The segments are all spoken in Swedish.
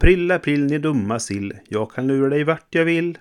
April, april, ni dumma sill. Jag kan lura dig vart jag vill.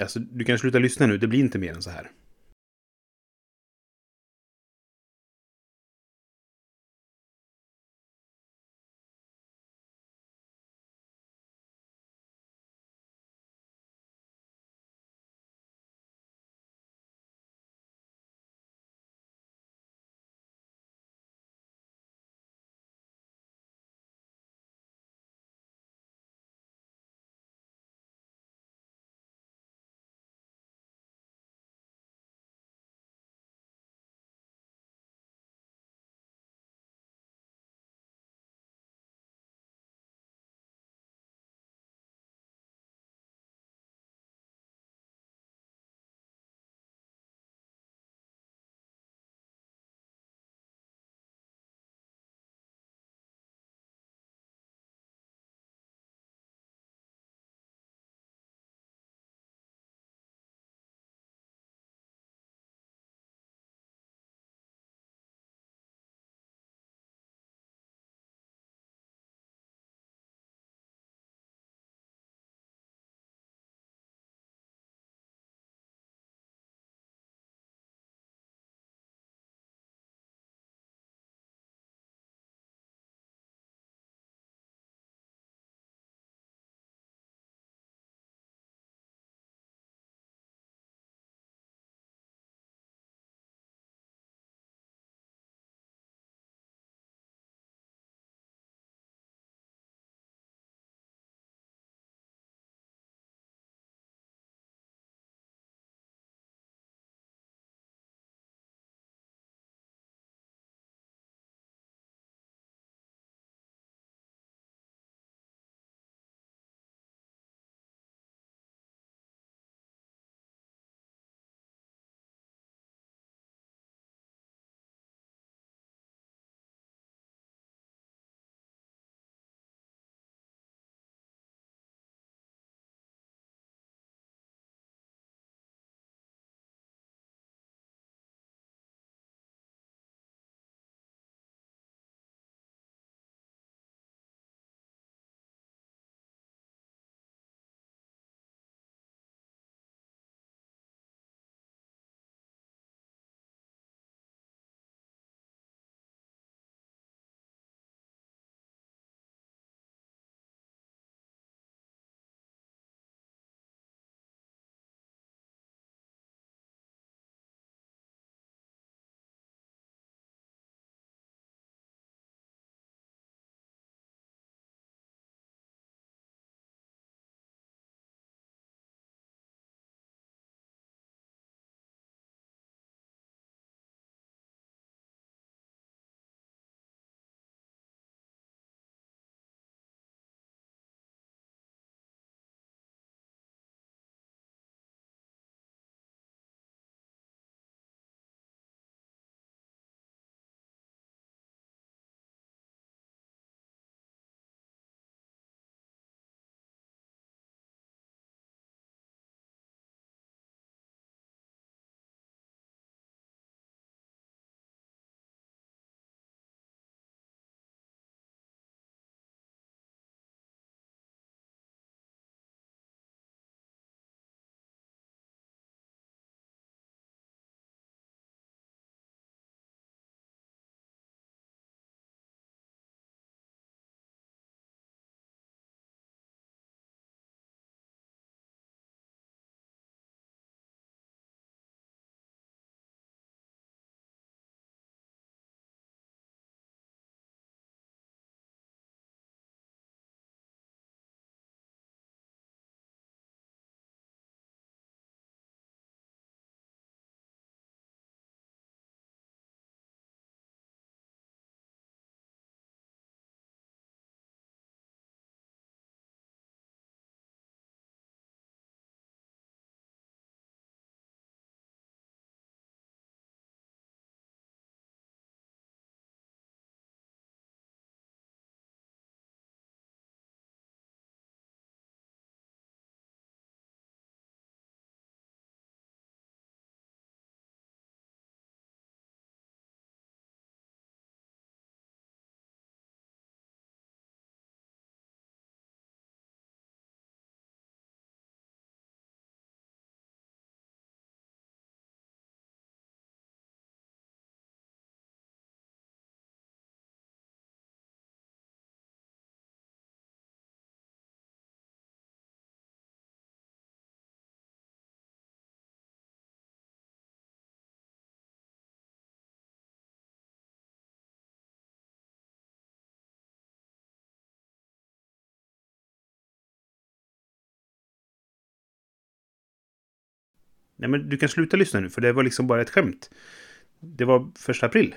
Alltså, du kan sluta lyssna nu, det blir inte mer än så här. Nej, men du kan sluta lyssna nu, för det var liksom bara ett skämt. Det var första april.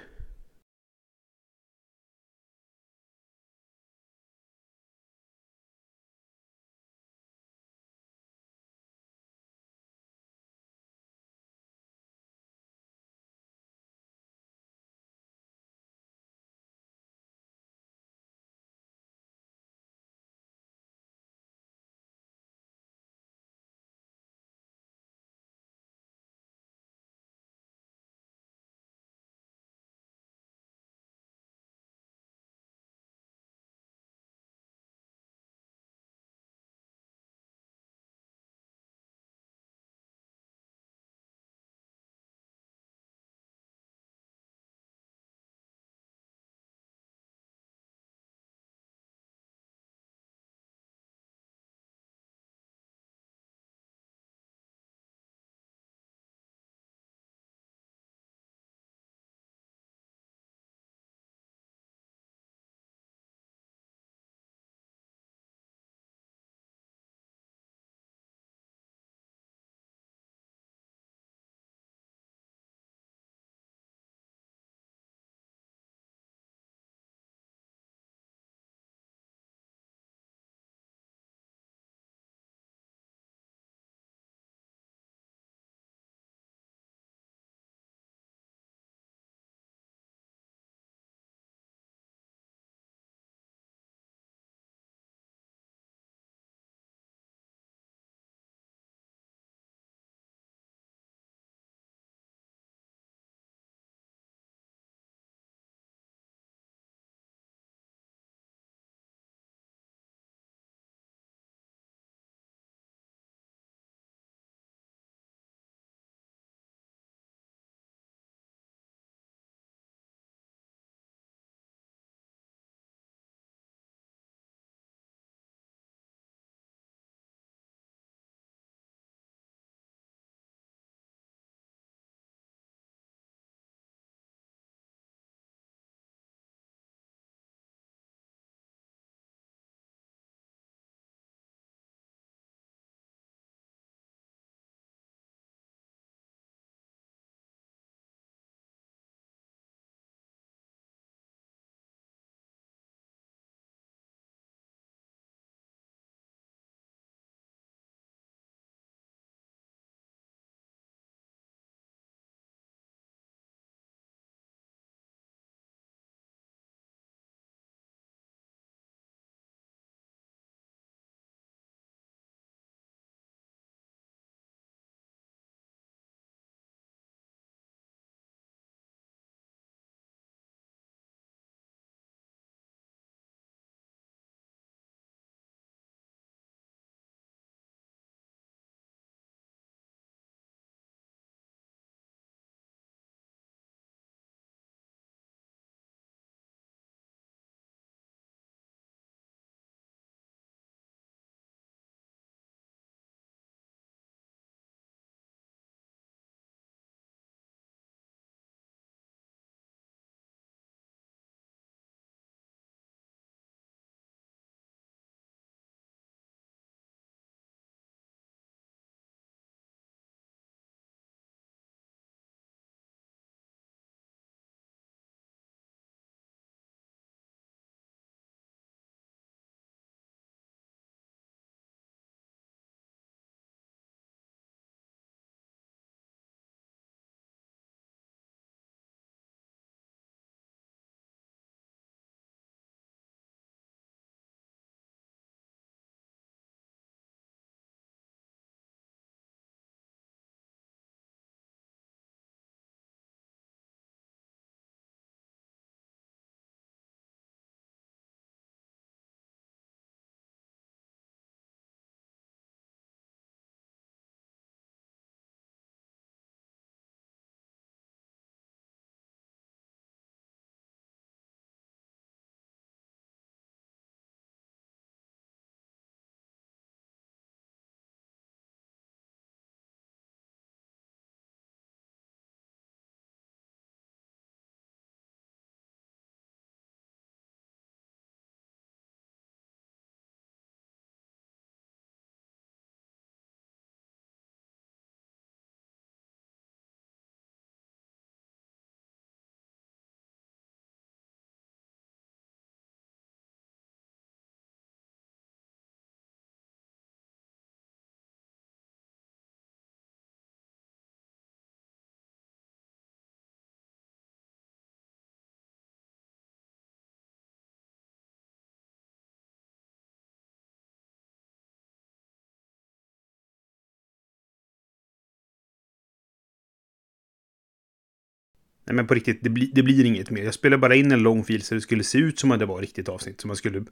Nej, men på riktigt, det, bli, det blir inget mer. Jag spelar bara in en lång fil så det skulle se ut som att det var riktigt avsnitt. Så man skulle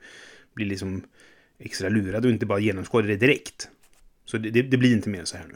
bli liksom extra lurad och inte bara genomskåda det direkt. Så det, det, det blir inte mer än så här nu.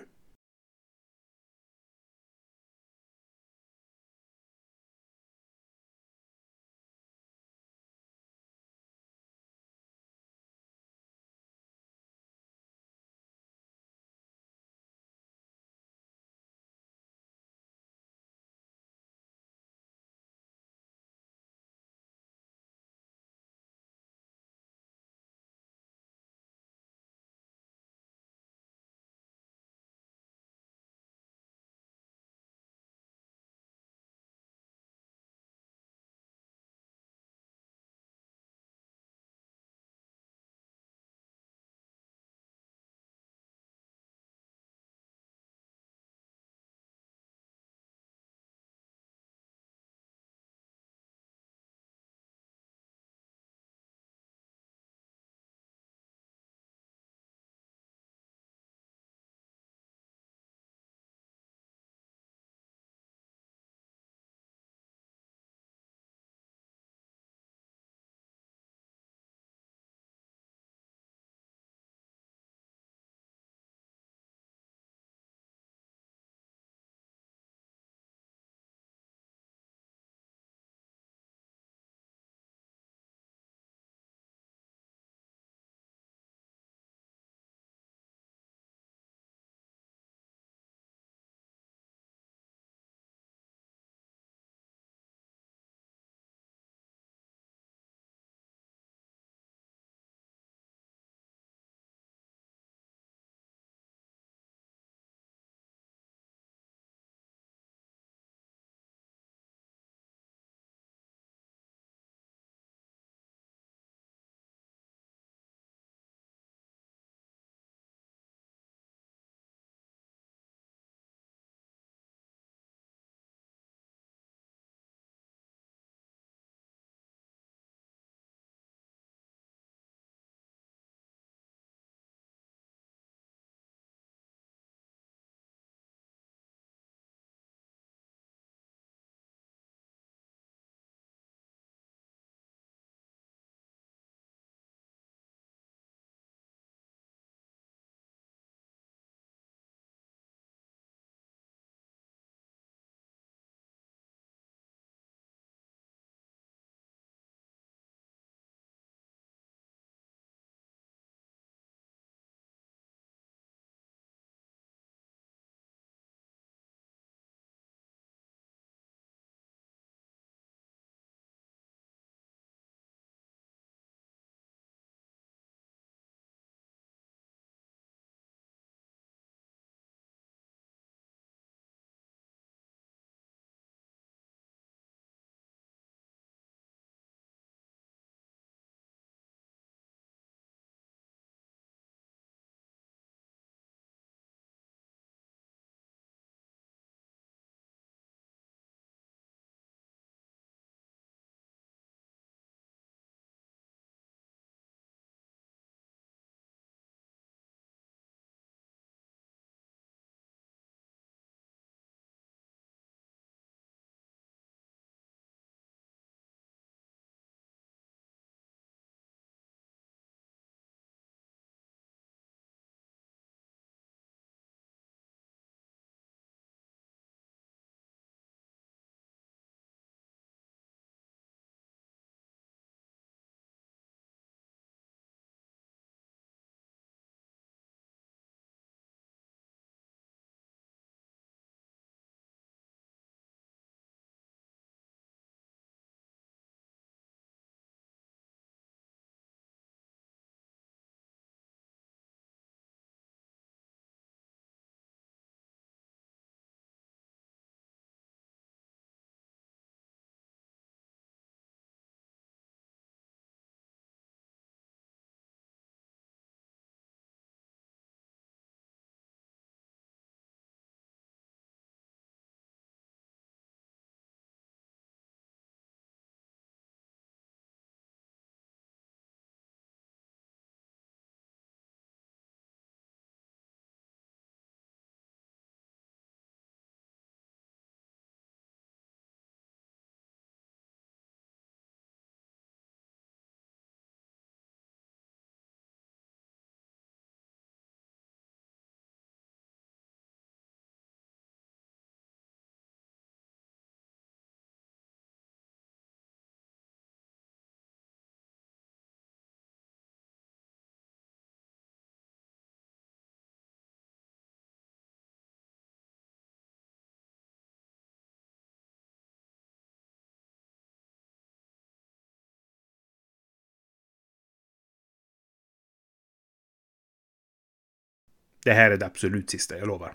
Det här är det absolut sista, jag lovar.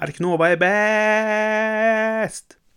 Arknova är bäst!